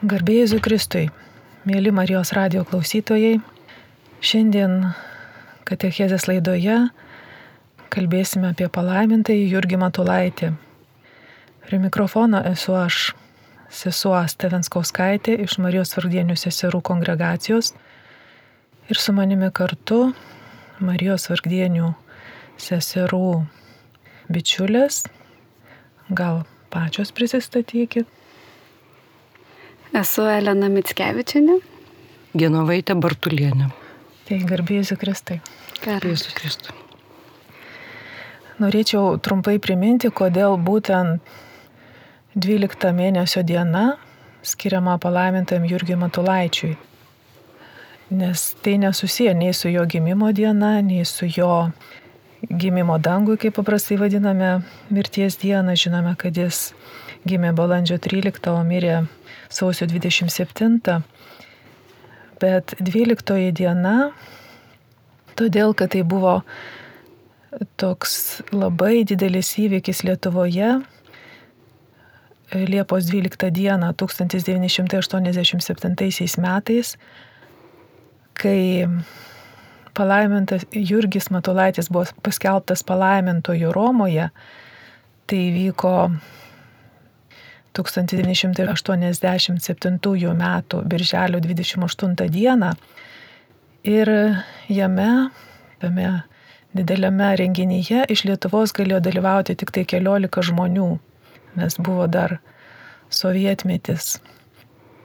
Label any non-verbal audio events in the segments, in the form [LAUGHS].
Garbėjai Zukristui, mėly Marijos radio klausytojai, šiandien Katechezės laidoje kalbėsime apie palaimintąjį Jurgį Matulaitį. Prie mikrofono esu aš, sesuo Stevenskauskaitė iš Marijos Vardienių seserų kongregacijos ir su manimi kartu Marijos Vardienių seserų bičiulės. Gal pačios prisistatykit. Esu Elena Mitskevičinė. Genovaitė Bartulienė. Tai garbėsiu Kristai. Garbėsiu Kristai. Norėčiau trumpai priminti, kodėl būtent 12 mėnesio diena skiriama palaimintam Jurgiui Matulaičiui. Nes tai nesusiję nei su jo gimimo diena, nei su jo gimimo dangui, kaip paprastai vadiname, mirties dieną. Žinome, kad jis gimė balandžio 13, o mirė sausio 27. Bet 12 diena, todėl kad tai buvo toks labai didelis įvykis Lietuvoje, Liepos 12 dieną 1987 metais, kai palaimintas Jurgis Matulaitis buvo paskelbtas palaimintoju Romoje, tai vyko 1987 m. birželio 28 d. Ir jame, tame dideliame renginyje iš Lietuvos galėjo dalyvauti tik tai keliolika žmonių, nes buvo dar sovietmetis.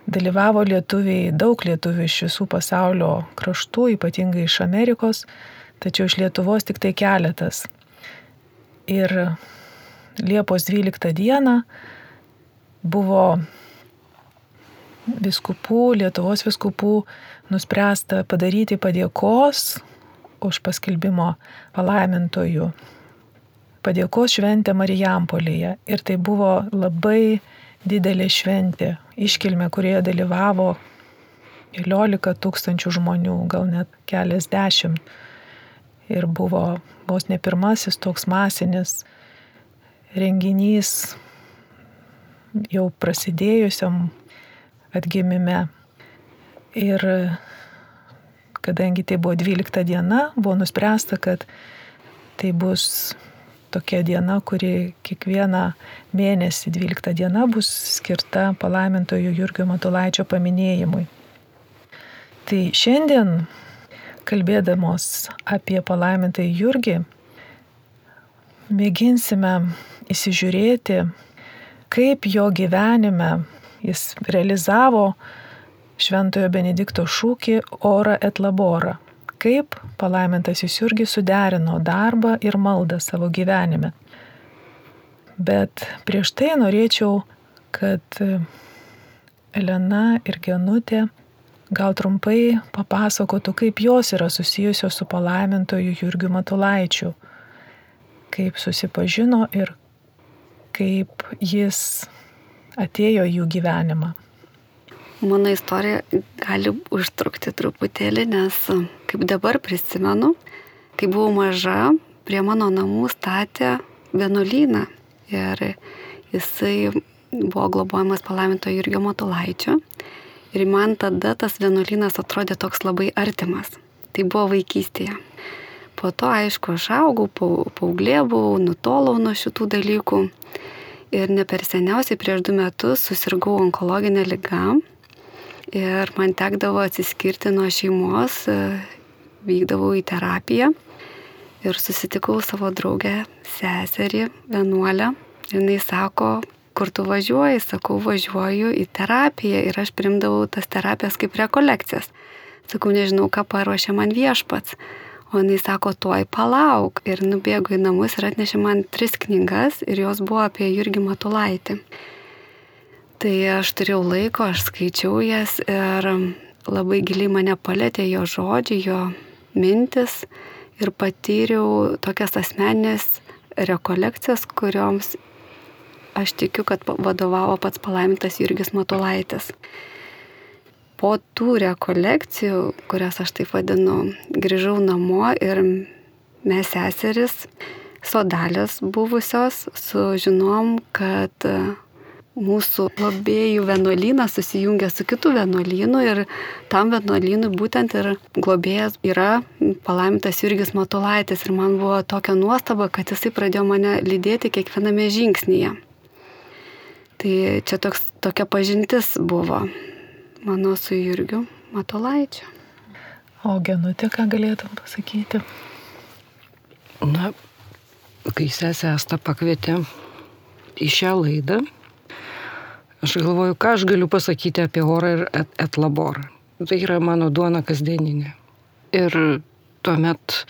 Dalyvavo lietuviai, daug lietuvių iš visų pasaulio kraštų, ypatingai iš Amerikos, tačiau iš Lietuvos tik tai keletas. Ir Liepos 12 dieną buvo viskupų, Lietuvos viskupų nuspręsta padaryti padėkos už paskelbimo palaimintojų. Padėkos šventė Marijampolėje. Ir tai buvo labai didelė šventė, iškilmė, kurioje dalyvavo keliolika tūkstančių žmonių, gal net keliasdešimt. Ir buvo vos ne pirmasis toks masinis renginys jau prasidėjusiam atgimime. Ir kadangi tai buvo 12 diena, buvo nuspręsta, kad tai bus tokia diena, kuri kiekvieną mėnesį 12 diena bus skirta palaimintojo Jurgio Matulaičio paminėjimui. Tai šiandien, kalbėdamos apie palaimintąjį Jurgį, mėginsime įsižiūrėti, kaip jo gyvenime jis realizavo Šventojo Benedikto šūkį Ora et labora kaip palaimintasis Jurgis suderino darbą ir maldą savo gyvenime. Bet prieš tai norėčiau, kad Elena ir Genutė gal trumpai papasakotų, kaip jos yra susijusios su palaimintoju Jurgiu Matulaičiu, kaip susipažino ir kaip jis atėjo į jų gyvenimą. Mano istorija gali užtrukti truputėlį, nes kaip dabar prisimenu, kai buvau maža, prie mano namų statė vienuolyną ir jisai buvo globojamas palaiminto Jurgio Matulaičio. Ir man tada tas vienuolynas atrodė toks labai artimas. Tai buvo vaikystėje. Po to, aišku, aš augau, paauglė buvau, nutolau nuo šitų dalykų. Ir ne per seniausiai prieš du metus susirgau onkologinę ligą ir man tekdavo atsiskirti nuo šeimos, e, vykdavau į terapiją ir susitikau savo draugę seserį, vienuolę. Ir jinai sako, kur tu važiuoji, sakau, važiuoju į terapiją ir aš primdavau tas terapijas kaip rekolekcijas. Sakau, nežinau, ką paruošė man viešpats. O jinai sako, tuoj palauk. Ir nubėgo į namus ir atnešė man tris knygas ir jos buvo apie Jurgį Matulaitį. Tai aš turėjau laiko, aš skaičiau jas ir labai giliai mane palėtė jo žodžiai, jo mintis ir patyriau tokias asmenės rekolekcijas, kurioms aš tikiu, kad vadovavo pats palaimintas Jurgis Matulaitis. Po tų rekolekcijų, kurias aš taip vadinu, grįžau namo ir mes seseris, sodalės buvusios, sužinom, kad mūsų globėjų vienuolynas susijungia su kitu vienuolynu ir tam vienuolynui būtent ir globėjas yra palaimintas Jurgis Matulaitis ir man buvo tokia nuostaba, kad jisai pradėjo mane lydėti kiekviename žingsnyje. Tai čia toks, tokia pažintis buvo mano su Jurgiu Matulaičiu. O genutė, ką galėtum pasakyti? Na, kai sesė Asta pakvietė į šią laidą, aš galvoju, ką aš galiu pasakyti apie orą ir et, etlaborą. Tai yra mano duona kasdieninė. Ir tuomet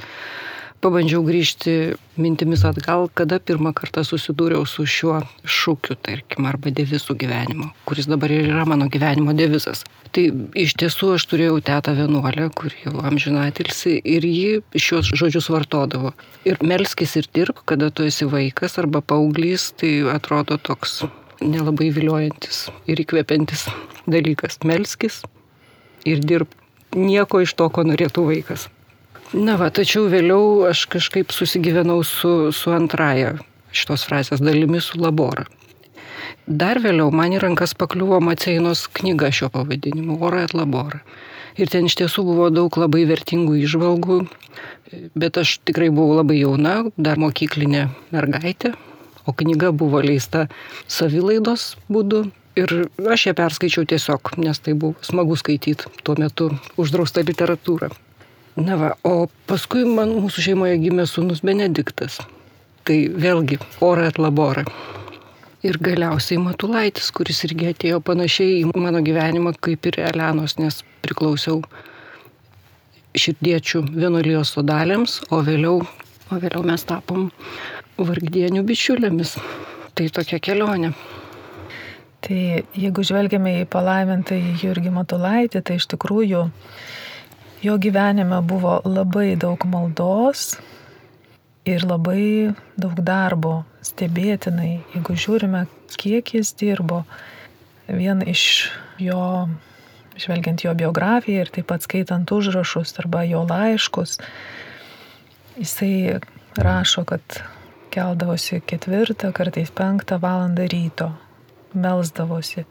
pabandžiau grįžti mintimis atgal, kada pirmą kartą susidūriau su šiuo šūkiu, tarkim, arba devisu gyvenimo, kuris dabar ir yra mano gyvenimo devizas. Tai iš tiesų aš turėjau tetą vienuolę, kur jau amžinatilsi ir ji šios žodžius vartodavo. Ir melskis ir dirbk, kada tu esi vaikas arba paauglys, tai atrodo toks nelabai viliojantis ir įkvepiantis dalykas. Melskis ir dirbk. Nieko iš to, ko norėtų vaikas. Na va, tačiau vėliau aš kažkaip susigyvenau su, su antraja šitos frazės dalimi su labora. Dar vėliau man į rankas pakliuvo Maceinos knyga šio pavadinimu - Ora et labora. Ir ten iš tiesų buvo daug labai vertingų išvalgų, bet aš tikrai buvau labai jauna, dar mokyklinė mergaitė, o knyga buvo leista savilaidos būdu. Ir aš ją perskaičiau tiesiog, nes tai buvo smagu skaityti tuo metu uždraustą literatūrą. Na va, o paskui man mūsų šeimoje gimė sūnus Benediktas. Tai vėlgi ora et labora. Ir galiausiai Matulaitis, kuris irgi atėjo panašiai į mano gyvenimą kaip ir Elenos, nes priklausiau širdiečių vienuolijos sodalėms, o vėliau, o vėliau mes tapom vargdienių bičiulėmis. Tai tokia kelionė. Tai jeigu žvelgiame į palaimintą Jurgį Matulaitį, tai iš tikrųjų Jo gyvenime buvo labai daug maldos ir labai daug darbo, stebėtinai. Jeigu žiūrime, kiek jis dirbo, vien iš jo, žvelgiant jo biografiją ir taip pat skaitant užrašus arba jo laiškus, jisai rašo, kad keldavosi ketvirtą, kartais penktą valandą ryto, melsdavosi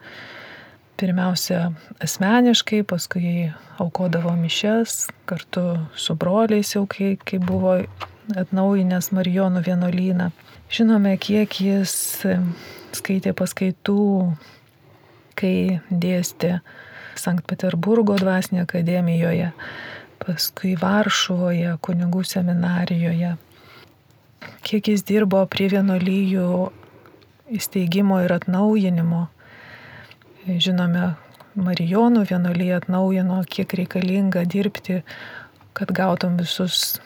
pirmiausia asmeniškai, paskui aukodavo mišes kartu su broliais jau, kai, kai buvo atnaujinęs Marijonų vienuolyną. Žinome, kiek jis skaitė paskaitų, kai dėstė Sankt Peterburgo dvasinėje akademijoje, paskui Varšuvoje, kunigų seminarijoje. Kiek jis dirbo prie vienuolyjų įsteigimo ir atnaujinimo žinome, Marijonų vienuolyje atnaujino, kiek reikalinga dirbti, kad gautum visus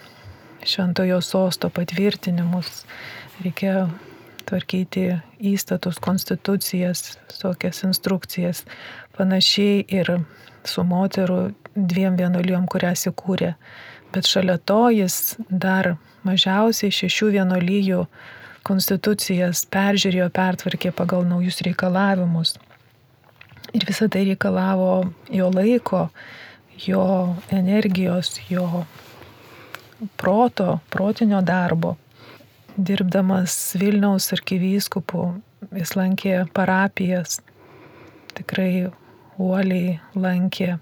šventojo sosto patvirtinimus. Reikia tvarkyti įstatus, konstitucijas, tokias instrukcijas. Panašiai ir su moterų dviem vienuolijom, kurias įkūrė. Bet šalia to jis dar mažiausiai šešių vienuolijų konstitucijas peržiūrėjo, pertvarkė pagal naujus reikalavimus. Ir visą tai reikalavo jo laiko, jo energijos, jo proto, protinio darbo. Dirbdamas Vilniaus arkivyskupu, jis lankė parapijas, tikrai uoliai lankė.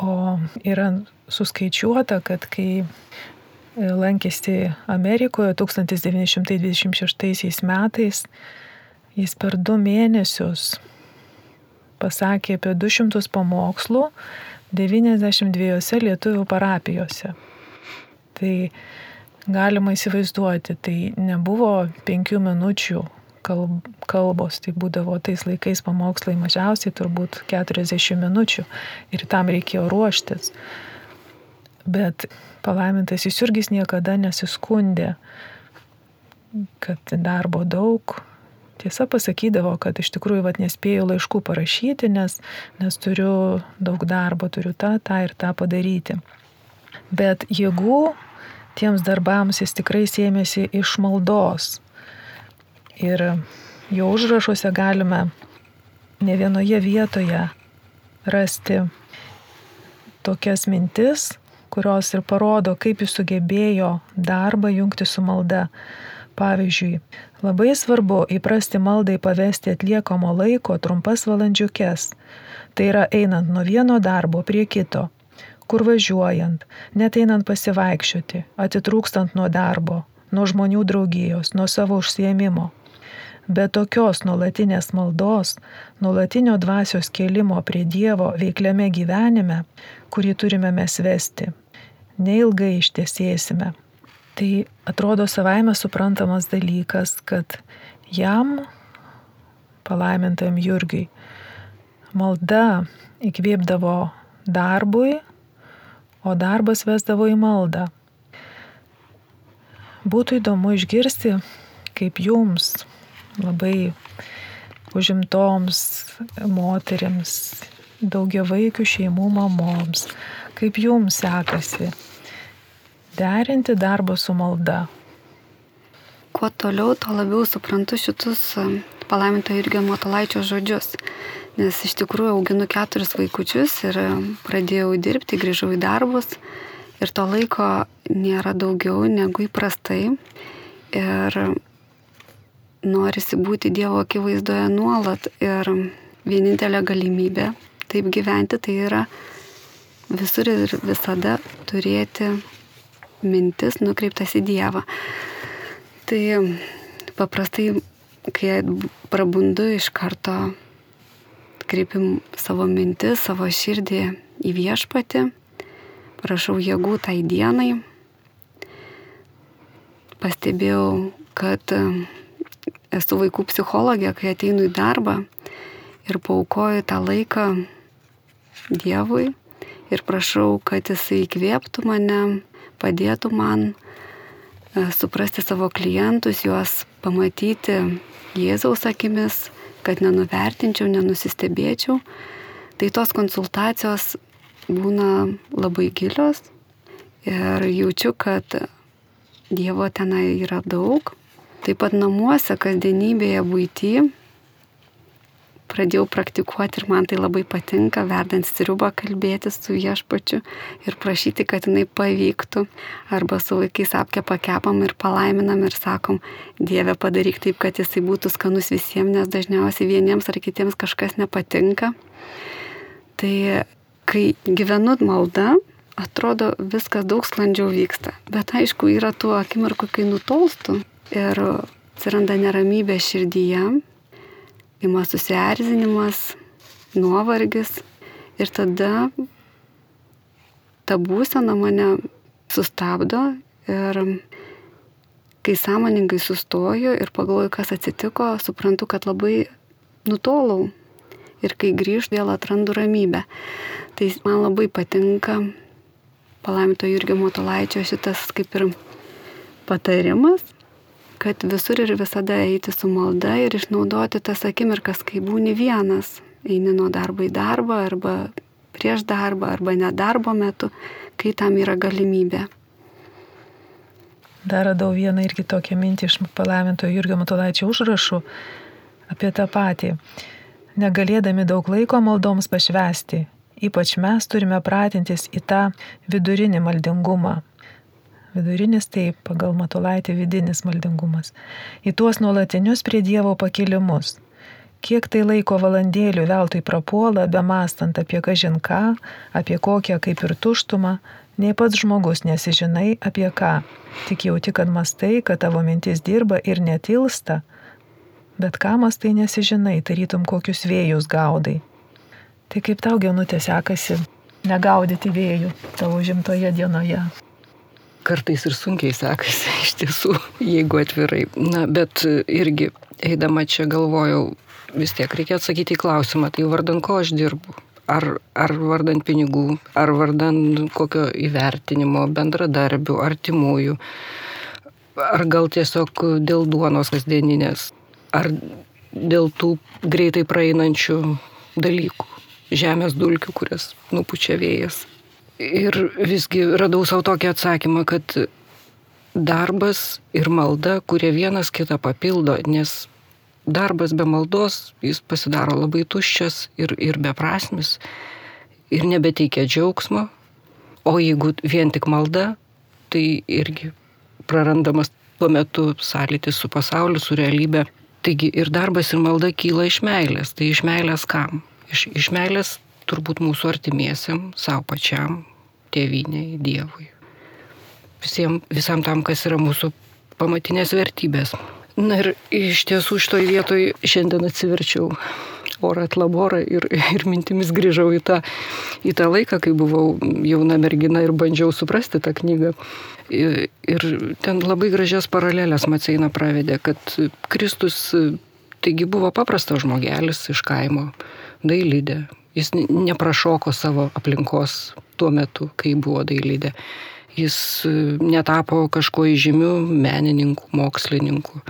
O yra suskaičiuota, kad kai lankėsi Amerikoje 1926 metais, jis per du mėnesius pasakė apie 200 pamokslų 92 lietuvių parapijose. Tai galima įsivaizduoti, tai nebuvo penkių minučių kalbos, tai būdavo tais laikais pamokslai mažiausiai turbūt 40 minučių ir tam reikėjo ruoštis. Bet palaimintas Jurgis niekada nesiskundė, kad darbo daug, tiesa pasakydavo, kad iš tikrųjų vat, nespėjau laiškų parašyti, nes, nes turiu daug darbo, turiu tą, tą ir tą padaryti. Bet jėgų tiems darbams jis tikrai sėmėsi iš maldos. Ir jo užrašuose galime ne vienoje vietoje rasti tokias mintis, kurios ir parodo, kaip jis sugebėjo darbą jungti su malda. Pavyzdžiui, labai svarbu įprasti maldai pavesti atliekamo laiko trumpas valandžiukės. Tai yra einant nuo vieno darbo prie kito, kur važiuojant, net einant pasivaikščioti, atitrūkstant nuo darbo, nuo žmonių draugijos, nuo savo užsiemimo. Be tokios nuolatinės maldos, nuolatinio dvasios kelimo prie Dievo veikliame gyvenime, kurį turime mes vesti, neilgai ištiesėsime. Tai atrodo savaime suprantamas dalykas, kad jam, palaimintam Jurgiui, malda įkvėpdavo darbui, o darbas vesdavo į maldą. Būtų įdomu išgirsti, kaip jums, labai užimtoms moteriams, daugiavaikių šeimų mamoms, kaip jums sekasi derinti darbą su malda. Kuo toliau, tuo labiau suprantu šitus um, palaiminto Irgio Motolaičio žodžius. Nes iš tikrųjų auginu keturis vaikučius ir um, pradėjau dirbti, grįžau į darbus ir to laiko nėra daugiau negu įprastai. Ir norisi būti Dievo akivaizdoje nuolat ir vienintelė galimybė taip gyventi tai yra visur ir visada turėti mintis nukreiptas į Dievą. Tai paprastai, kai prabundu iš karto, kreipiam savo mintis, savo širdį į viešpatį, prašau jėgų tai dienai. Pastebėjau, kad esu vaikų psichologė, kai ateinu į darbą ir paukoju tą laiką Dievui ir prašau, kad jisai įkvėptų mane, padėtų man e, suprasti savo klientus, juos pamatyti Jėzaus akimis, kad nenuvertinčiau, nenusistebėčiau. Tai tos konsultacijos būna labai gilios ir jaučiu, kad Dievo tenai yra daug Taip pat namuose, kasdienybėje, būtyje pradėjau praktikuoti ir man tai labai patinka, verdant sriubą kalbėti su viešpačiu ir prašyti, kad jinai pavyktų. Arba su vaikais apkepa kepam ir palaiminam ir sakom, Dieve padaryk taip, kad jisai būtų skanus visiems, nes dažniausiai vieniems ar kitiems kažkas nepatinka. Tai kai gyvenu malda, atrodo viskas daug sklandžiau vyksta. Bet aišku, yra tų akimirkų, kai nutolstu ir atsiranda neramybė širdyje, ima susierzinimas, nuovargis ir tada ta būsena mane sustabdo ir kai sąmoningai sustoju ir pagalvoju, kas atsitiko, suprantu, kad labai nutolau ir kai grįžtu vėl atrandu ramybę. Tai man labai patinka palaiminto Jurgio Motolaičio šitas kaip ir patarimas, kad visur ir visada eiti su malda ir išnaudoti tas akimirkas, kai būni vienas, eini nuo darbo į darbą arba prieš darbą arba nedarbo metu, kai tam yra galimybė. Dar radau vieną irgi tokią mintį iš palaiminto Jurgio Matulaičio užrašų apie tą patį. Negalėdami daug laiko maldoms pašvesti, ypač mes turime pratintis į tą vidurinį maldingumą, Vidurinis taip, pagal matulaitį vidinis maldingumas. Į tuos nuolatinius prie Dievo pakilimus. Kiek tai laiko valandėlių veltui prapuola, be mastant apie kažin ką, apie kokią kaip ir tuštumą, nei pats žmogus nesižinai apie ką. Tik jauti, kad mastai, kad tavo mintis dirba ir netilsta, bet ką mastai nesižinai, tarytum kokius vėjus gaudai. Tai kaip tau genutė sekasi negaudyti vėjų tavo žimtoje dienoje kartais ir sunkiai sekasi iš tiesų, jeigu atvirai. Na, bet irgi eidama čia galvojau, vis tiek reikia atsakyti į klausimą, tai vardan ko aš dirbu. Ar, ar vardan pinigų, ar vardan kokio įvertinimo, bendradarbių, artimųjų, ar gal tiesiog dėl duonos kasdieninės, ar dėl tų greitai praeinančių dalykų, žemės dulkių, kurias nupučia vėjas. Ir visgi radau savo tokį atsakymą, kad darbas ir malda, kurie vienas kitą papildo, nes darbas be maldos, jis pasidaro labai tuščias ir, ir beprasmis ir nebeteikia džiaugsmo, o jeigu vien tik malda, tai irgi prarandamas tuo metu sąlytis su pasauliu, su realybė. Taigi ir darbas ir malda kyla iš meilės. Tai iš meilės kam? Iš, iš meilės turbūt mūsų artimiesiam, savo pačiam, tėviniai, Dievui. Visiem, visam tam, kas yra mūsų pamatinės vertybės. Na ir iš tiesų šitoj vietoj šiandien atsiverčiau orą atlaborą ir, ir mintimis grįžau į tą, į tą laiką, kai buvau jauna mergina ir bandžiau suprasti tą knygą. Ir, ir ten labai gražias paralelės Maceina pravedė, kad Kristus taigi buvo paprastas žmogelis iš kaimo, dailydė. Jis neprašoko savo aplinkos tuo metu, kai buvo dailydė. Jis netapo kažkuo įžymiu menininku, mokslininku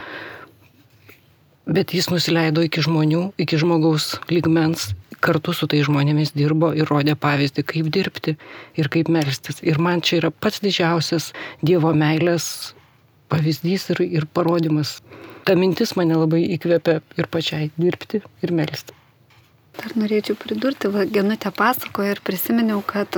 bet jis nusileido iki žmonių, iki žmogaus lygmens, kartu su tai žmonėmis dirbo ir rodė pavyzdį, kaip dirbti ir kaip melstis. Ir man čia yra pats didžiausias Dievo meilės pavyzdys ir, ir parodimas. Ta mintis mane labai įkvėpia ir pačiai dirbti ir melstis. Dar norėčiau pridurti, va, Genutė pasakoja ir prisiminiau, kad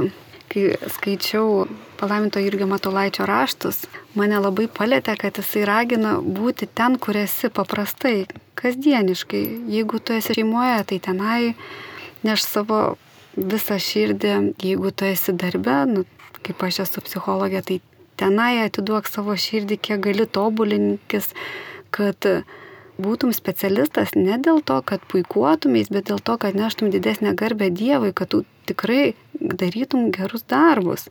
kai skaičiau palaiminto Jurgio Matulaičio raštus, mane labai palėtė, kad jisai ragina būti ten, kur esi paprastai, kasdieniškai. Jeigu tu esi šeimoje, tai tenai neš savo visą širdį, jeigu tu esi darbe, nu, kaip aš esu psichologė, tai tenai atiduok savo širdį, kiek gali tobulinkis, kad būtum specialistas ne dėl to, kad puikuotumės, bet dėl to, kad neštum didesnę garbę Dievui, kad tu tikrai darytum gerus darbus.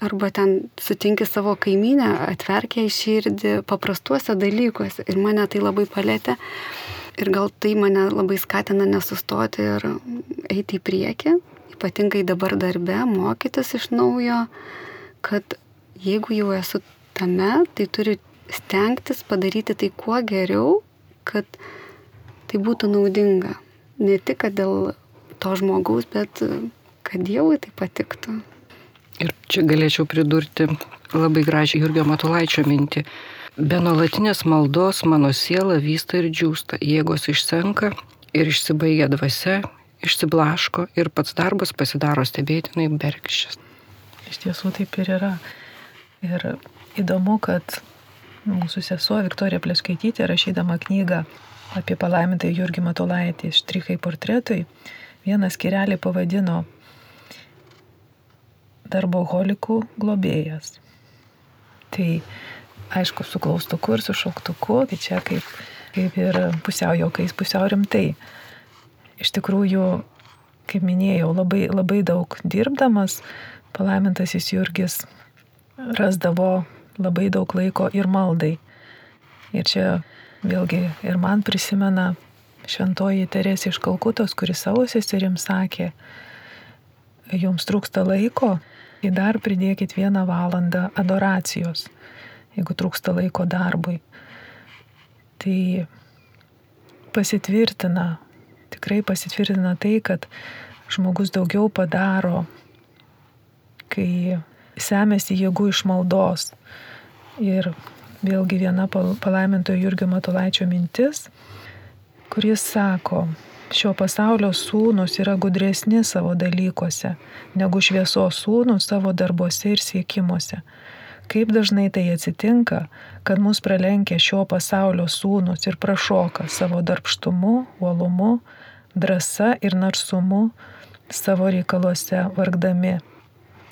Arba ten sutinki savo kaiminę, atverkia į širdį paprastuose dalykuose. Ir mane tai labai palėtė. Ir gal tai mane labai skatina nesustoti ir eiti į priekį, ypatingai dabar darbe, mokytis iš naujo, kad jeigu jau esu tame, tai turiu stengtis padaryti tai kuo geriau, kad tai būtų naudinga. Ne tik dėl to žmogaus, bet kad Dievui tai patiktų. Ir čia galėčiau pridurti labai gražią Jurgio Matulaičio mintį. Be nuolatinės maldos mano siela vysta ir džiūsta, jėgos išsenka ir išsibaigia dvasia, išsiblaško ir pats darbas pasidaro stebėtinai bergščias. Iš tiesų taip ir yra. Ir įdomu, kad mūsų sesuo Viktorija Pleskaitytė, rašydama knygą apie palaimintą Jurgį Matulaitį štrichai portretui, vieną skirelį pavadino darboholikų globėjas. Tai aišku, su klaustuku ir su šauktuku, tai čia kaip, kaip ir pusiau jokais, pusiau rimtai. Iš tikrųjų, kaip minėjau, labai, labai daug dirbdamas, palaimintasis Jurgis rasdavo labai daug laiko ir maldai. Ir čia vėlgi ir man prisimena šventoji Teresė iš Kalkutos, kuris savo seserim sakė, jums trūksta laiko, tai dar pridėkit vieną valandą adoracijos, jeigu trūksta laiko darbui. Tai pasitvirtina, tikrai pasitvirtina tai, kad žmogus daugiau padaro, kai semėsi jėgų iš maldos, Ir vėlgi viena palaiminto Jurgio Matulaičio mintis, kuris sako, šio pasaulio sūnus yra gudresni savo dalykuose negu šviesos sūnus savo darbuose ir siekimuose. Kaip dažnai tai atsitinka, kad mus pralenkia šio pasaulio sūnus ir prašoka savo darbštumu, uolumu, drąsa ir narsumu savo reikaluose vargdami.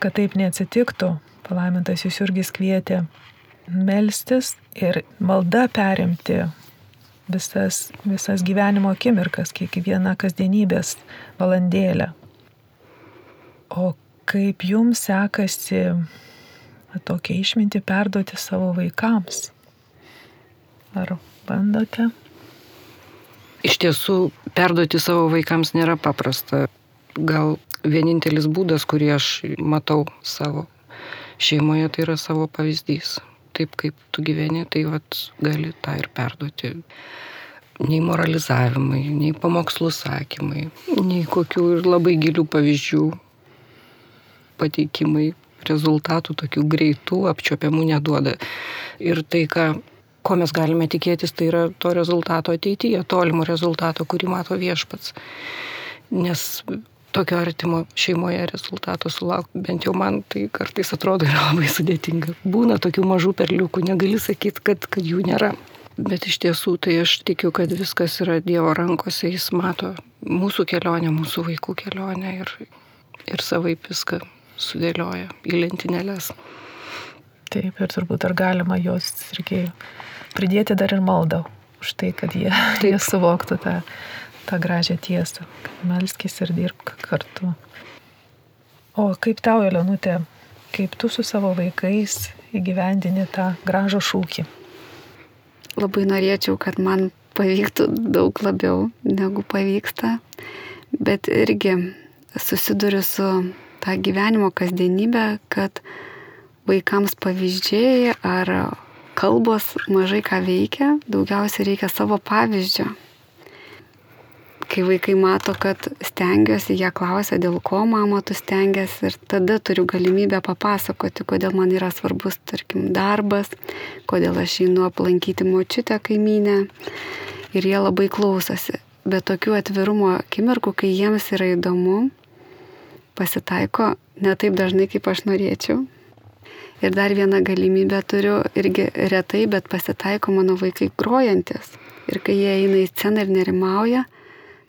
Kad taip neatsitiktų, palaimintas jūs irgi kvietė melstis ir malda perimti visas, visas gyvenimo akimirkas, kiekvieną kasdienybės valandėlę. O kaip jums sekasi tokia išminti perduoti savo vaikams? Ar bandote? Iš tiesų, perduoti savo vaikams nėra paprasta. Gal vienintelis būdas, kurį aš matau savo šeimoje, tai yra savo pavyzdys taip, kaip tu gyveni, tai vat, gali tą ir perduoti. Nei moralizavimai, nei pamokslų sakymai, nei kokių ir labai gilių pavyzdžių pateikimai rezultatų tokių greitų, apčiopiamų neduoda. Ir tai, ką, ko mes galime tikėtis, tai yra to rezultato ateityje, tolimo rezultato, kurį mato viešpats. Nes tokio artimo šeimoje rezultato sulaukti. Bent jau man tai kartais atrodo yra labai sudėtinga. Būna tokių mažų perliukų, negali sakyti, kad, kad jų nėra. Bet iš tiesų tai aš tikiu, kad viskas yra Dievo rankose, Jis mato mūsų kelionę, mūsų vaikų kelionę ir, ir savaip viską sudėlioja į lentynėlės. Taip, ir turbūt ar galima jos irgi pridėti dar ir maldą už tai, kad jie, Taip. [LAUGHS] jie suvoktų tą, tą gražią tiesą. Melskis ir dirbk kartu. O kaip tau, Elenutė, kaip tu su savo vaikais įgyvendini tą gražų šūkį? Labai norėčiau, kad man pavyktų daug labiau negu pavyksta, bet irgi susiduriu su tą gyvenimo kasdienybę, kad vaikams pavyzdžiai ar kalbos mažai ką veikia, daugiausiai reikia savo pavyzdžio. Kai vaikai mato, kad stengiuosi, jie klausia, dėl ko mama tu stengiasi ir tada turiu galimybę papasakoti, kodėl man yra svarbus, tarkim, darbas, kodėl aš einu aplankyti močiutę kaiminę ir jie labai klausosi. Bet tokių atvirumo akimirkų, kai jiems yra įdomu, pasitaiko ne taip dažnai, kaip aš norėčiau, Ir dar vieną galimybę turiu, irgi retai, bet pasitaiko mano vaikai grojantis. Ir kai jie eina į sceną ir nerimauja,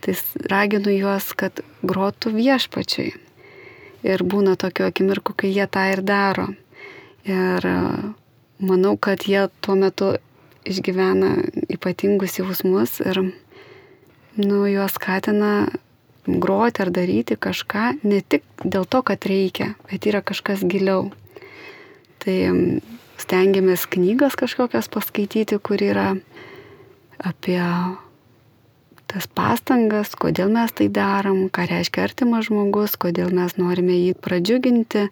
tai raginu juos, kad grotų viešpačiai. Ir būna tokio akimirkų, kai jie tą ir daro. Ir e, manau, kad jie tuo metu išgyvena ypatingus jausmus ir nu, juos skatina groti ar daryti kažką ne tik dėl to, kad reikia, bet yra kažkas giliau. Tai stengiamės knygas kažkokias paskaityti, kur yra apie tas pastangas, kodėl mes tai darom, ką reiškia artimas žmogus, kodėl mes norime jį pradžiuginti,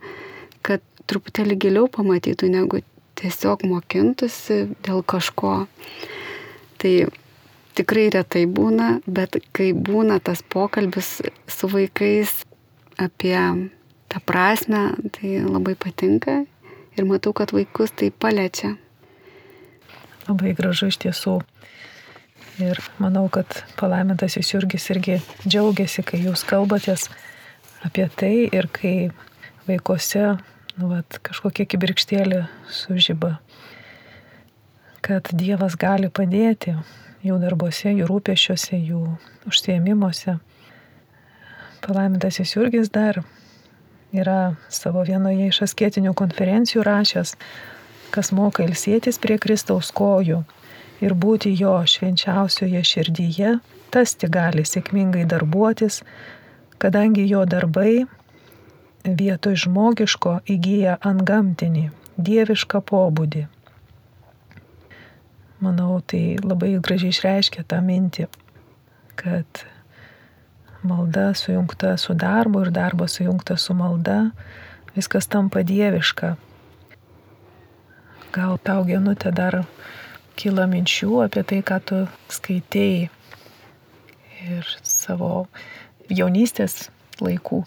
kad truputėlį giliau pamatytų, negu tiesiog mokintųsi dėl kažko. Tai tikrai retai būna, bet kai būna tas pokalbis su vaikais apie tą prasme, tai labai patinka ir matau, kad vaikus tai paliečia. Labai gražu iš tiesų. Ir manau, kad palaimintasis Jurgis irgi džiaugiasi, kai jūs kalbatės apie tai ir kai vaikose nu, vat, kažkokie kibirkštėlė sužyba. Kad Dievas gali padėti jų darbuose, jų rūpešiuose, jų užsiemimuose. Palaimintasis Jurgis dar yra savo vienoje iš asketinių konferencijų rašęs, kas moka ilsėtis prie Kristaus kojų ir būti jo švenčiausioje širdyje, tas tik gali sėkmingai darbuotis, kadangi jo darbai vietoj žmogiško įgyja antgamtinį, dievišką pobūdį. Manau, tai labai gražiai išreiškia tą mintį, kad malda sujungta su darbu ir darbas sujungta su malda, viskas tampa dieviška. Gal tau genutė dar kyla minčių apie tai, ką tu skaitėjai ir savo jaunystės laikų.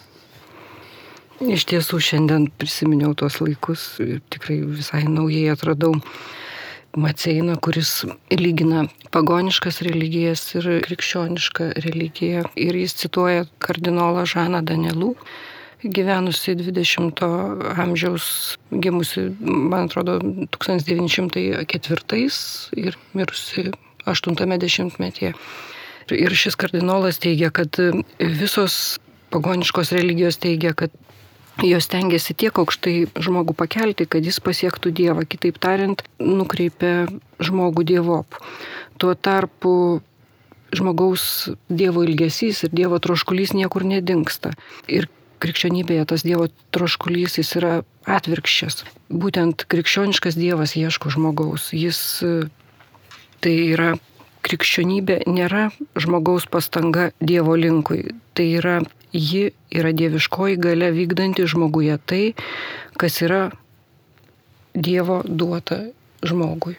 Iš tiesų šiandien prisiminiau tuos laikus ir tikrai visai naujai atradau Maceina, kuris lygina pagoniškas religijas ir krikščionišką religiją. Ir jis cituoja kardinolą Žaną Danelų, gyvenusi 20-o amžiaus, gimusi, man atrodo, 1904 ir mirusi 80-metyje. Ir šis kardinolas teigia, kad visos pagoniškos religijos teigia, kad jos tengiasi tiek aukštai žmogų pakelti, kad jis pasiektų Dievą. Kitaip tariant, nukreipia žmogų Dievop. Tuo tarpu žmogaus Dievo ilgesys ir Dievo troškulys niekur nedingsta. Ir krikščionybėje tas Dievo troškulys jis yra atvirkščias. Būtent krikščioniškas Dievas ieško žmogaus. Jis tai yra krikščionybė nėra žmogaus pastanga Dievo linkui. Tai yra ji yra dieviškoji gale vykdanti žmoguje tai, kas yra Dievo duota žmogui.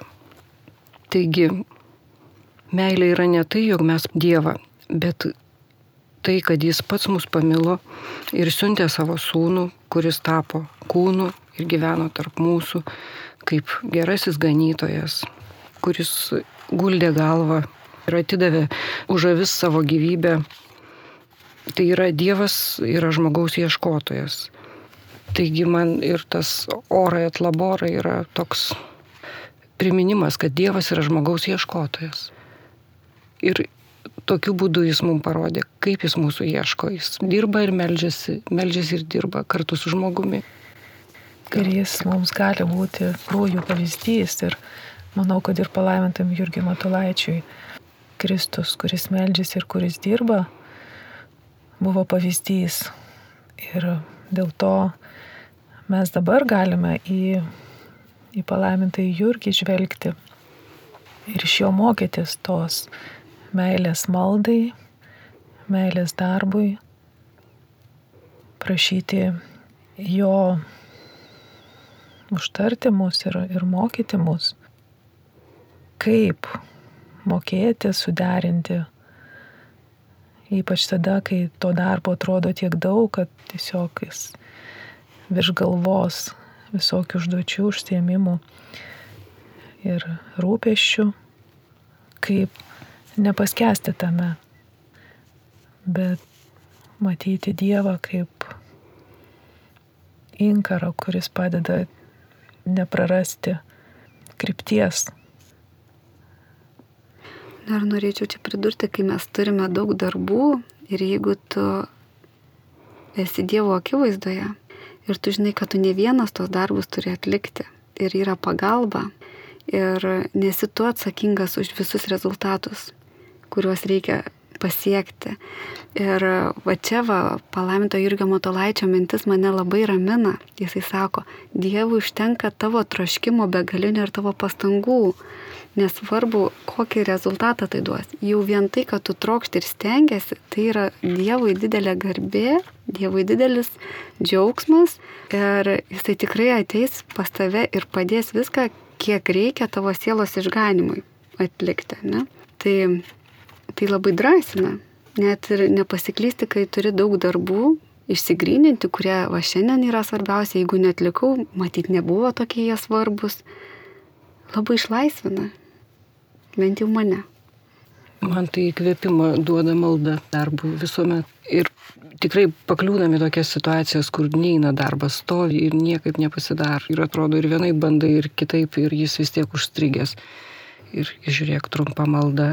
Taigi, meilė yra ne tai, jog mes Dievą, bet tai, kad Jis pats mus pamilo ir siuntė savo sūnų, kuris tapo kūnu ir gyveno tarp mūsų, kaip gerasis ganytojas, kuris guldė galvą ir atidavė už avis savo gyvybę Tai yra Dievas, yra žmogaus ieškotojas. Taigi man ir tas orai atlaborai yra toks priminimas, kad Dievas yra žmogaus ieškotojas. Ir tokiu būdu jis mums parodė, kaip jis mūsų ieško. Jis dirba ir melžiasi, melžiasi ir dirba kartu su žmogumi. Ir jis mums gali būti krūjų pavyzdys. Ir manau, kad ir palaimintam Jurgiui Matulaičiui Kristus, kuris melžiasi ir kuris dirba, buvo pavyzdys. Ir dėl to mes dabar galime į, į palaimintą Jurgį žvelgti ir iš jo mokytis tos meilės maldai, meilės darbui, prašyti jo užtarti mus ir, ir mokyti mus, kaip mokėti suderinti, ypač tada, kai to darbo atrodo tiek daug, kad tiesiog jis virš galvos visokių užduočių, užsiemimų ir rūpeščių, kaip nepaskesti tame, bet matyti Dievą kaip inkarą, kuris padeda neprarasti krypties. Dar norėčiau čia pridurti, kai mes turime daug darbų ir jeigu tu esi Dievo akivaizdoje ir tu žinai, kad tu ne vienas tos darbus turi atlikti ir yra pagalba ir nesi tu atsakingas už visus rezultatus, kuriuos reikia pasiekti. Ir va čia va, palaiminto Jurgio Matolaičio mintis mane labai ramina. Jisai sako, Dievui užtenka tavo troškimo begalinio ir tavo pastangų. Nesvarbu, kokį rezultatą tai duos. Jau vien tai, kad tu trokšti ir stengiasi, tai yra Dievui didelė garbė, Dievui didelis džiaugsmas ir jisai tikrai ateis pas tave ir padės viską, kiek reikia tavo sielos išganimui atlikti. Ne? Tai tai labai drąsina. Net ir nepasiklysti, kai turi daug darbų, išsigryninti, kurie va šiandien yra svarbiausia, jeigu netlikau, matyt, nebuvo tokie jie svarbus, labai išlaisvina. Bent jau mane. Man tai įkvėpimą duoda malda darbų visuomet. Ir tikrai pakliūnami tokias situacijas, kur neina darbas, stovi ir niekaip nepasidar. Ir atrodo, ir vienai bandai, ir kitaip, ir jis vis tiek užstrigęs. Ir žiūrėk, trumpa malda,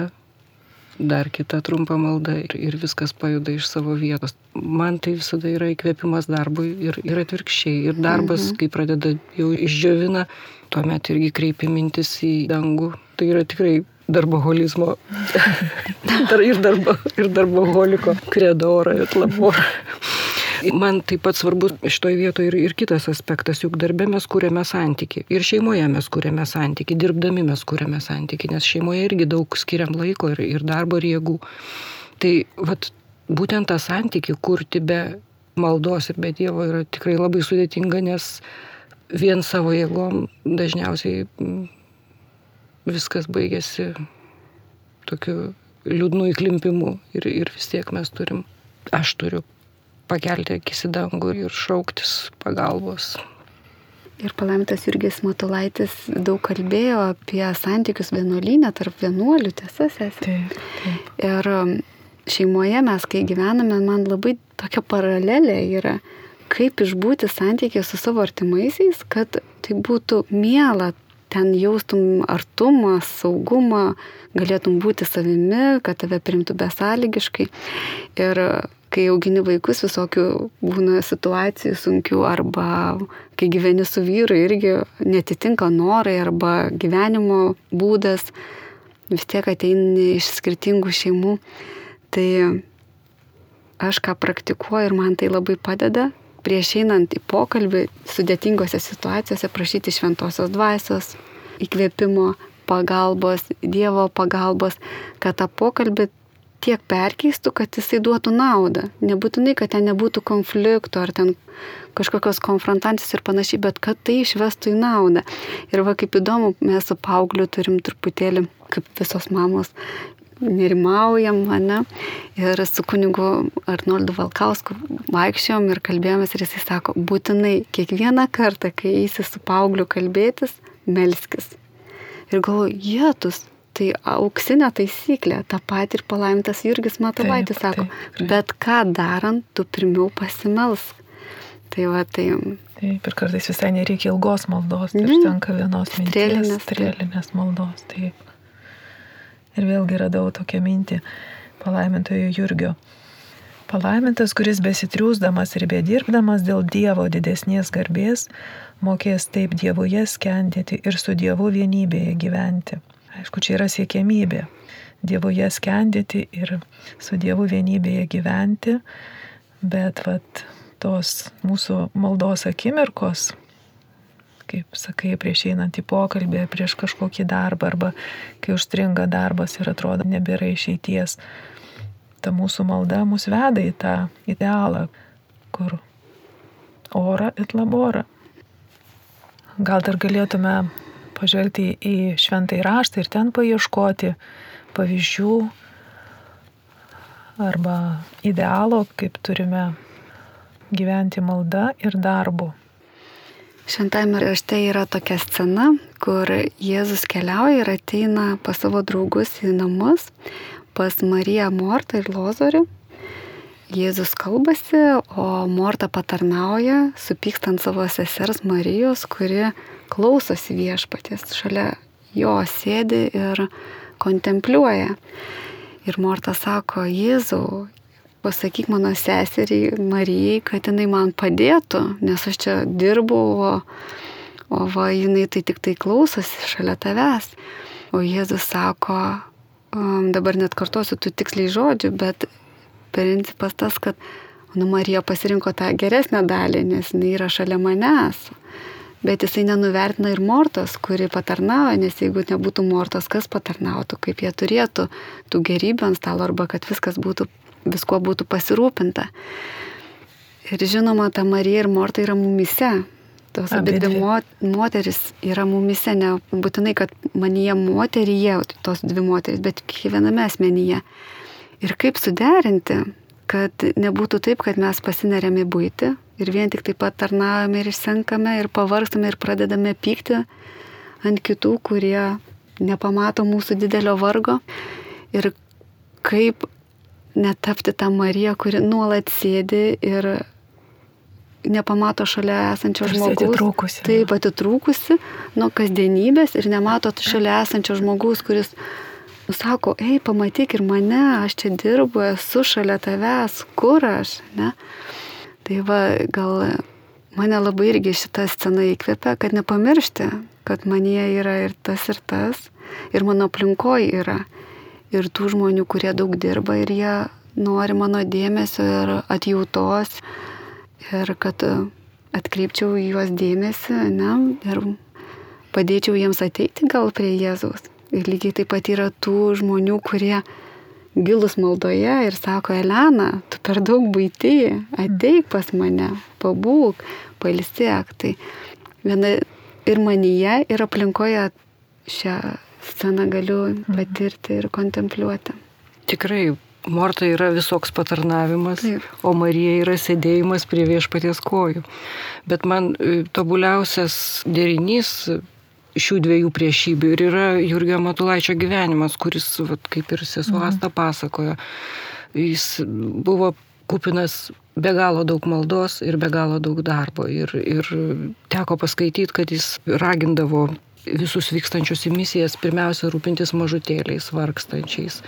dar kita trumpa malda ir, ir viskas pajuda iš savo vietos. Man tai visada yra įkvėpimas darbui ir, ir atvirkščiai. Ir darbas, mhm. kai pradeda jau išdžiovina, tuomet irgi kreipi mintis į dangų. Tai yra tikrai darboholizmo [LAUGHS] ir, darbo, ir darboholiko kredorą ir laborą. Man taip pat svarbu šitoje vietoje ir, ir kitas aspektas, juk darbė mes kūrėme santyki. Ir šeimoje mes kūrėme santyki, dirbdami mes kūrėme santyki, nes šeimoje irgi daug skiriam laiko ir, ir darbo ir jėgų. Tai vat, būtent tą santyki kurti be maldos ir be Dievo yra tikrai labai sudėtinga, nes vien savo jėgom dažniausiai viskas baigėsi tokiu liūdnu įklimpimu ir, ir vis tiek mes turim, aš turiu pakelti akis į dangų ir šauktis pagalbos. Ir palaimintas Jurgis Matulaitis daug kalbėjo apie santykius vienuolynę tarp vienuolių, tiesa, sesė. Taip, taip. Ir um, šeimoje mes, kai gyvename, man labai tokia paralelė yra, kaip išbūti santykį su savo artimaisiais, kad tai būtų miela, ten jaustum artumą, saugumą, galėtum būti savimi, kad tave primtų besąlygiškai. Ir kai augini vaikus, visokių būna situacijų sunkių arba kai gyveni su vyru irgi netitinka norai arba gyvenimo būdas, vis tiek ateini iš skirtingų šeimų. Tai aš ką praktikuoju ir man tai labai padeda, prieš einant į pokalbį sudėtingose situacijose prašyti šventosios dvasios, įkvėpimo, pagalbos, Dievo pagalbos, kad tą pokalbį tiek perkeistų, kad jisai duotų naudą. Nebūtinai, kad ten nebūtų konfliktų ar ten kažkokios konfrontacijos ir panašiai, bet kad tai išvestų į naudą. Ir va kaip įdomu, mes su paaugliu turim truputėlį, kaip visos mamos, nerimaujam, ne? Ir su kunigu Arnoldu Valkausku vaikščiom ir kalbėjomės ir jisai sako, būtinai kiekvieną kartą, kai eisi su paaugliu kalbėtis, melskis. Ir galvoju, jėtus, tai auksinė taisyklė, tą patį ir palaimintas Jurgis Matulaitis sako, taip, bet ką darant, tu pirmiau pasimelsk. Tai va, tai... Taip, ir kartais visai nereikia ilgos maldos, tai mm. užtenka vienos minties, strėlinės, maldos. Taip. Ir vėlgi radau tokią mintį palaimintojo Jurgio. Palaimintas, kuris besitriūsdamas ir bedirbdamas dėl Dievo didesnės garbės, mokės taip Dievuje skendėti ir su Dievu vienybėje gyventi. Aišku, čia yra siekiamybė. Dievoje skendėti ir su Dievu vienybėje gyventi, bet vat, tos mūsų maldos akimirkos, kaip sakai, prieš einant į pokalbį, prieš kažkokį darbą arba kai užstringa darbas ir atrodo nebėra išeities, ta mūsų malda mus veda į tą idealą, kur ora et labora. Gal dar galėtume pažvelgti į šventąjį raštą ir ten paieškoti pavyzdžių arba idealo, kaip turime gyventi malda ir darbu. Šventame rašte yra tokia scena, kur Jėzus keliauja ir ateina pas savo draugus į namus, pas Mariją Mortą ir Lozorių. Jėzus kalbasi, o Morta patarnauja, supykstant savo sesers Marijos, kuri klausosi viešpatės, šalia jo sėdi ir kontempliuoja. Ir Morta sako, Jėzau, pasakyk mano seseriai Marijai, kad jinai man padėtų, nes aš čia dirbu, o, o va, jinai tai tik tai klausosi šalia tavęs. O Jėzus sako, dabar net kartuosiu tų tiksliai žodžių, bet principas tas, kad nu, Marija pasirinko tą geresnę dalį, nes jinai yra šalia manęs. Bet jisai nenuvertina ir Mortos, kuri patarnauja, nes jeigu nebūtų Mortos, kas patarnautų, kaip jie turėtų tų gerybių ant stalo arba kad viskas būtų viskuo būtų pasirūpinta. Ir žinoma, ta Marija ir Morta yra mumise. Tos abi dvi moteris yra mumise, ne būtinai, kad manyje moteryje, tos dvi moteris, bet kiekviename asmenyje. Ir kaip suderinti, kad nebūtų taip, kad mes pasinerėme būti ir vien tik taip pat tarnaujame ir išsenkame ir pavarstame ir pradedame pykti ant kitų, kurie nepamato mūsų didelio vargo. Ir kaip netapti tą Mariją, kuri nuolat sėdi ir nepamato šalia esančio Tarsi žmogaus. Atitrūkusi. Taip, atitrūkusi nuo kasdienybės ir nemato šalia esančio žmogaus, kuris sako, ei, pamatyk ir mane, aš čia dirbu, esu šalia tavęs, kur aš, ne? Tai va, gal mane labai irgi šitą sceną įkvėpia, kad nepamiršti, kad manie yra ir tas, ir tas, ir mano aplinkoje yra ir tų žmonių, kurie daug dirba ir jie nori mano dėmesio ir atjautos ir kad atkreipčiau juos dėmesį ne, ir padėčiau jiems ateiti gal prie Jėzaus. Ir lygiai taip pat yra tų žmonių, kurie gilus maldoje ir sako, Elena, tu per daug būti, ateik pas mane, pabūk, palsėk. Tai viena ir manyje, ir aplinkoje šią sceną galiu mhm. patirti ir kontempliuoti. Tikrai, Morta yra visoks patarnavimas, Taip. o Marija yra sėdėjimas prie viešpaties kojų. Bet man e, tobuliausias derinys šių dviejų priešybių ir yra Jurgio Matulaičio gyvenimas, kuris, vat, kaip ir sesuo mhm. Asta pasakojo, jis buvo kupinas be galo daug maldos ir be galo daug darbo. Ir, ir teko paskaityti, kad jis ragindavo visus vykstančius į misijas pirmiausia rūpintis mažutėliais, vargstančiais,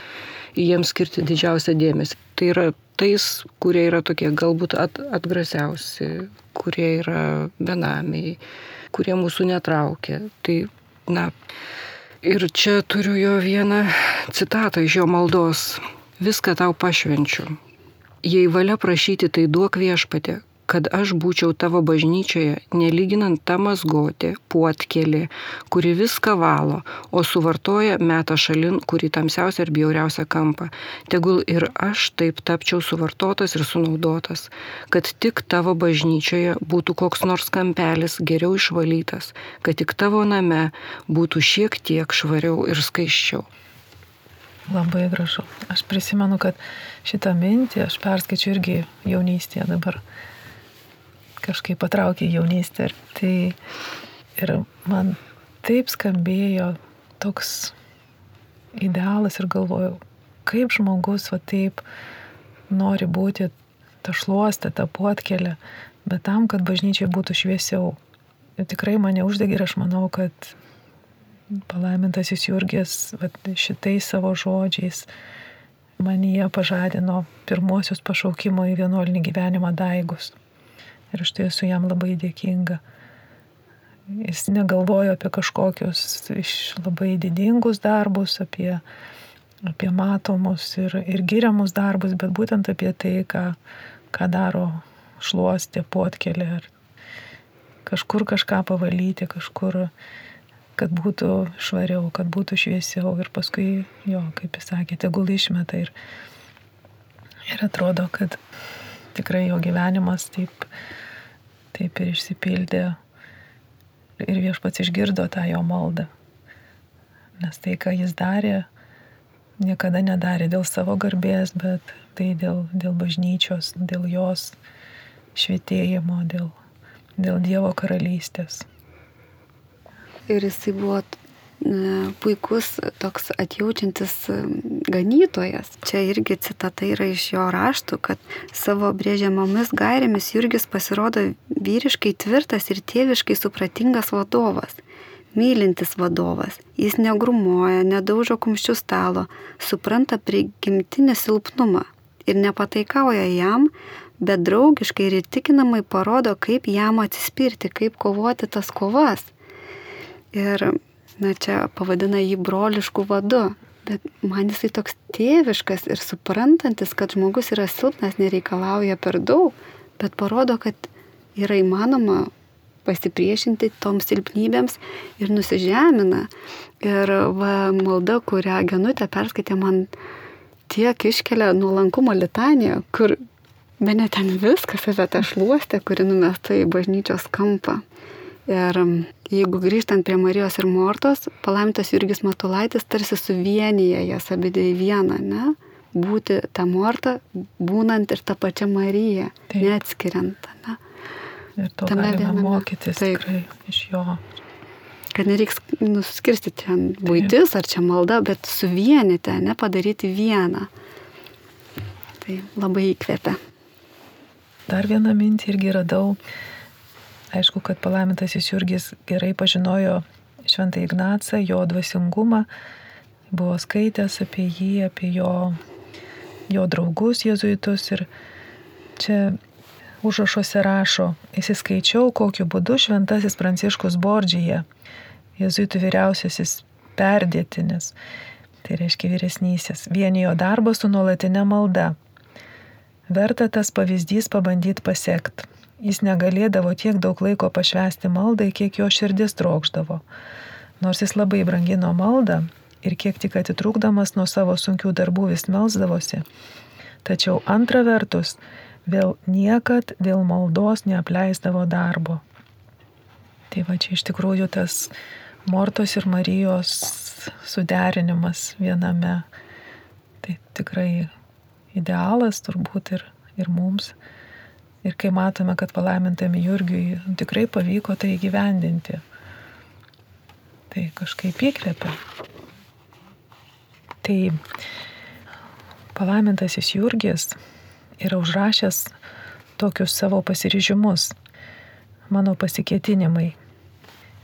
jiems skirti didžiausią dėmesį. Tai yra tais, kurie yra tokie galbūt at, atgrasiausi, kurie yra benamiai, kurie mūsų netraukia. Tai, na, ir čia turiu jo vieną citatą iš jo maldos. Viską tau pašvenčiu. Jei valia prašyti, tai duok viešpatė, kad aš būčiau tavo bažnyčioje, nelyginant tą mazgotį, puotkelį, kuri viską valo, o suvartoja metą šalin, kuri tamsiausia ir bjauriausia kampa. Tegul ir aš taip tapčiau suvartotas ir sunaudotas, kad tik tavo bažnyčioje būtų koks nors kampelis geriau išvalytas, kad tik tavo name būtų šiek tiek švariau ir skaiščiau. Labai gražu. Aš prisimenu, kad šitą mintį aš perskaičiu irgi jaunystėje dabar kažkaip patraukė jaunystė. Tai ir man taip skambėjo toks idealas ir galvojau, kaip žmogus va taip nori būti ta šluostė, ta potkelė, bet tam, kad bažnyčiai būtų šviesiau. Ir tikrai mane uždegė ir aš manau, kad palaimintasis Jurgis va, šitais savo žodžiais manyje pažadino pirmosius pašaukimo į vienuolinį gyvenimą daigus. Ir aš tai esu jam labai dėkinga. Jis negalvojo apie kažkokius iš labai didingus darbus, apie, apie matomus ir, ir giriamus darbus, bet būtent apie tai, ką, ką daro šluostė, potkelė, ar kažkur kažką pavalyti, kažkur kad būtų švariau, kad būtų šviesiau ir paskui jo, kaip jis sakė, tegul išmeta ir, ir atrodo, kad tikrai jo gyvenimas taip, taip ir išsipildė ir viešpats išgirdo tą jo maldą. Nes tai, ką jis darė, niekada nedarė dėl savo garbės, bet tai dėl, dėl bažnyčios, dėl jos švietėjimo, dėl, dėl Dievo karalystės ir jisai buvo puikus toks atjaučiantis ganytojas. Čia irgi citata yra iš jo raštų, kad savo brėžiamomis gairėmis Jurgis pasirodo vyriškai tvirtas ir tėviškai supratingas vadovas. Mylintis vadovas. Jis negrumoja, nedaužo kumščių stalo, supranta prigimtinį silpnumą ir nepataikauja jam, bet draugiškai ir įtikinamai parodo, kaip jam atsispirti, kaip kovoti tas kovas Ir, na, čia pavadina jį broliškų vadu. Bet man jisai toks tėviškas ir suprantantis, kad žmogus yra silpnas, nereikalauja per daug, bet parodo, kad yra įmanoma pasipriešinti toms silpnybėms ir nusižemina. Ir va, malda, kurią Genutė perskaitė, man tiek iškelia nuolankumo litaniją, kur mane ten viskas apie tą šluostę, kuri numesta į bažnyčios kampą. Ir jeigu grįžtant prie Marijos ir Mortos, palaimintas Jurgis Matulaitis tarsi suvienyje jas abidė į vieną, ne? Būti tą Mortą, būnant ir tą pačią Mariją, Taip. neatskiriant, ne? Ir to Tame galime mokytis Taip. tikrai iš jo. Kad nereiks nuskirstyti čia būtis ar čia malda, bet suvienyti, ne padaryti vieną. Tai labai įkvėpia. Dar vieną mintį irgi radau Aišku, kad palaimintasis Jurgis gerai pažinojo Šventą Ignacą, jo dvasingumą, buvo skaitęs apie jį, apie jo, jo draugus jėzuitus ir čia užrašuose rašo, įsiskaičiau, kokiu būdu Šventasis Pranciškus Bordžyje, jėzuitų vyriausiasis perdėtinis, tai reiškia vyresnysis, vienijo darbą su nuolatinė malda. Verta tas pavyzdys pabandyti pasiekti. Jis negalėdavo tiek daug laiko pašvesti maldai, kiek jo širdis trokšdavo. Nors jis labai brangino maldą ir kiek tik atitrūkdamas nuo savo sunkių darbų vis melzdavosi. Tačiau antra vertus, vėl niekad dėl maldos neapleisdavo darbo. Tai va čia iš tikrųjų tas Mortos ir Marijos suderinimas viename. Tai tikrai idealas turbūt ir, ir mums. Ir kai matome, kad palaimintami Jurgiui tikrai pavyko tai įgyvendinti, tai kažkaip įkvepia. Tai palaimintasis Jurgis yra užrašęs tokius savo pasiryžimus, mano pasikėtinimai.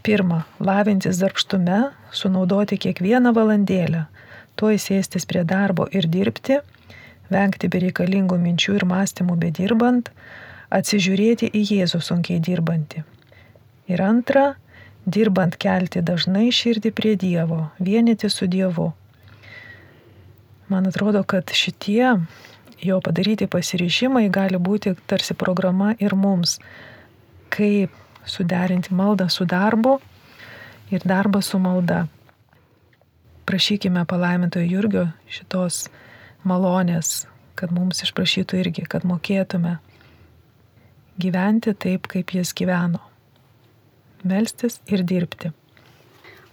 Pirma, lavintis darbštume, sunaudoti kiekvieną valandėlę, to įsėstis prie darbo ir dirbti, vengti bereikalingų minčių ir mąstymų bedirbant, atsižiūrėti į Jėzų sunkiai dirbantį. Ir antra, dirbant kelti dažnai širdį prie Dievo, vienyti su Dievu. Man atrodo, kad šitie jo padaryti pasiryžimai gali būti tarsi programa ir mums, kaip suderinti maldą su darbu ir darbą su malda. Prašykime palaimintojo Jurgio šitos malonės, kad mums išprašytų irgi, kad mokėtume gyventi taip, kaip jis gyveno. Melstis ir dirbti.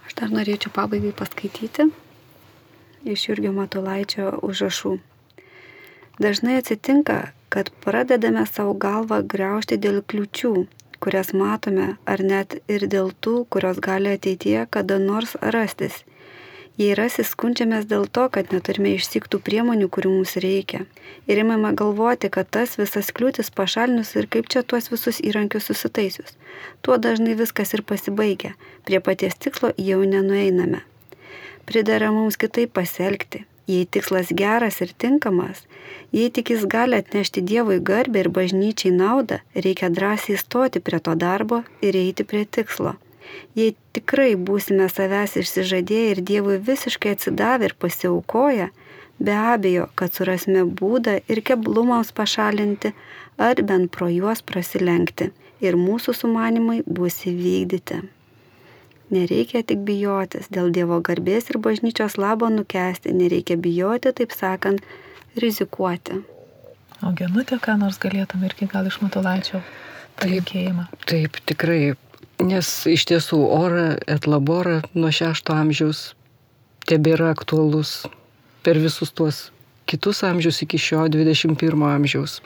Aš dar norėčiau pabaigai paskaityti iš Jurgio Matulaičio užrašų. Dažnai atsitinka, kad pradedame savo galvą greušti dėl kliučių, kurias matome, ar net ir dėl tų, kurios gali ateityje kada nors rastis. Jei rasi, skundžiamės dėl to, kad neturime išsiktų priemonių, kurių mums reikia. Ir imame galvoti, kad tas visas kliūtis pašalinus ir kaip čia tuos visus įrankius susitaisius. Tuo dažnai viskas ir pasibaigia. Prie paties tikslo jau nenueiname. Pridara mums kitaip pasielgti. Jei tikslas geras ir tinkamas, jei tik jis gali atnešti Dievui garbę ir bažnyčiai naudą, reikia drąsiai stoti prie to darbo ir eiti prie tikslo. Jei tikrai būsime savęs išsižadėję ir Dievui visiškai atsidavę ir pasiaukoję, be abejo, kad surasime būdą ir keblumams pašalinti ar bent pro juos prasilenkti ir mūsų sumanimai bus įvykdyti. Nereikia tik bijotis, dėl Dievo garbės ir bažnyčios labo nukesti, nereikia bijoti, taip sakant, rizikuoti. O genutė, ką nors galėtum irgi gal iš matulaičio palinkėjimą. Taip, taip, tikrai Nes iš tiesų orą etlaborą nuo šešto amžiaus tebėra aktualus per visus tuos kitus amžius iki šio 21 amžiaus.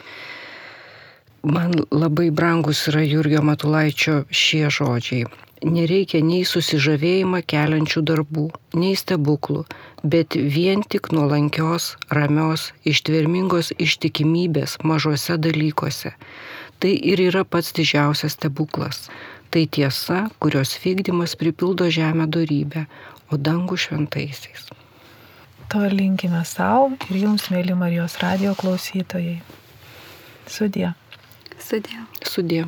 Man labai brangus yra Jurgio Matulaičio šie žodžiai. Nereikia nei susižavėjimą keliančių darbų, nei stebuklų, bet vien tik nuolankios, ramios, ištvermingos ištikimybės mažose dalykuose. Tai ir yra pats didžiausias stebuklas. Tai tiesa, kurios vykdymas pripildo žemę darybę, o dangų šventaisiais. To linkime savo ir jums, mėly Marijos radio klausytojai. Sudė. Sudė. Sudė.